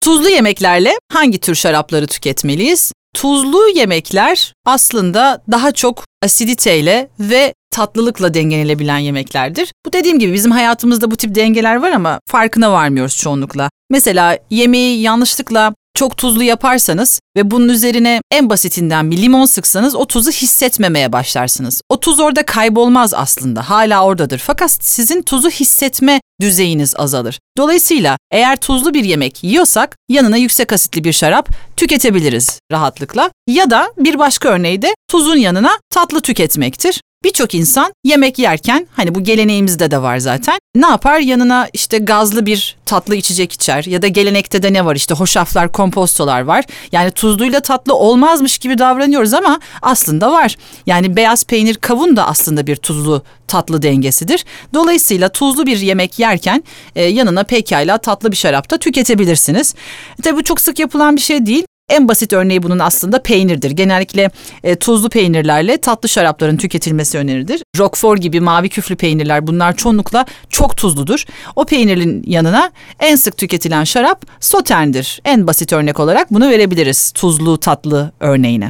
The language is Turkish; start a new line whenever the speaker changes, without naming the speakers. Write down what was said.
Tuzlu yemeklerle hangi tür şarapları tüketmeliyiz? Tuzlu yemekler aslında daha çok asiditeyle ve tatlılıkla dengelenebilen yemeklerdir. Bu dediğim gibi bizim hayatımızda bu tip dengeler var ama farkına varmıyoruz çoğunlukla. Mesela yemeği yanlışlıkla çok tuzlu yaparsanız ve bunun üzerine en basitinden bir limon sıksanız o tuzu hissetmemeye başlarsınız. O tuz orada kaybolmaz aslında. Hala oradadır. Fakat sizin tuzu hissetme düzeyiniz azalır. Dolayısıyla eğer tuzlu bir yemek yiyorsak yanına yüksek asitli bir şarap tüketebiliriz rahatlıkla. Ya da bir başka örneği de tuzun yanına tatlı tüketmektir. Birçok insan yemek yerken hani bu geleneğimizde de var zaten. Ne yapar? Yanına işte gazlı bir tatlı içecek içer ya da gelenekte de ne var işte hoşaflar, kompostolar var. Yani tuzluyla tatlı olmazmış gibi davranıyoruz ama aslında var. Yani beyaz peynir kavun da aslında bir tuzlu tatlı dengesidir. Dolayısıyla tuzlu bir yemek yerken e, yanına pekala tatlı bir şarap da tüketebilirsiniz. Tabii bu çok sık yapılan bir şey değil. En basit örneği bunun aslında peynirdir. Genellikle e, tuzlu peynirlerle tatlı şarapların tüketilmesi önerilir. Roquefort gibi mavi küflü peynirler bunlar çoğunlukla çok tuzludur. O peynirin yanına en sık tüketilen şarap Sauterne'dir. En basit örnek olarak bunu verebiliriz tuzlu tatlı örneğine.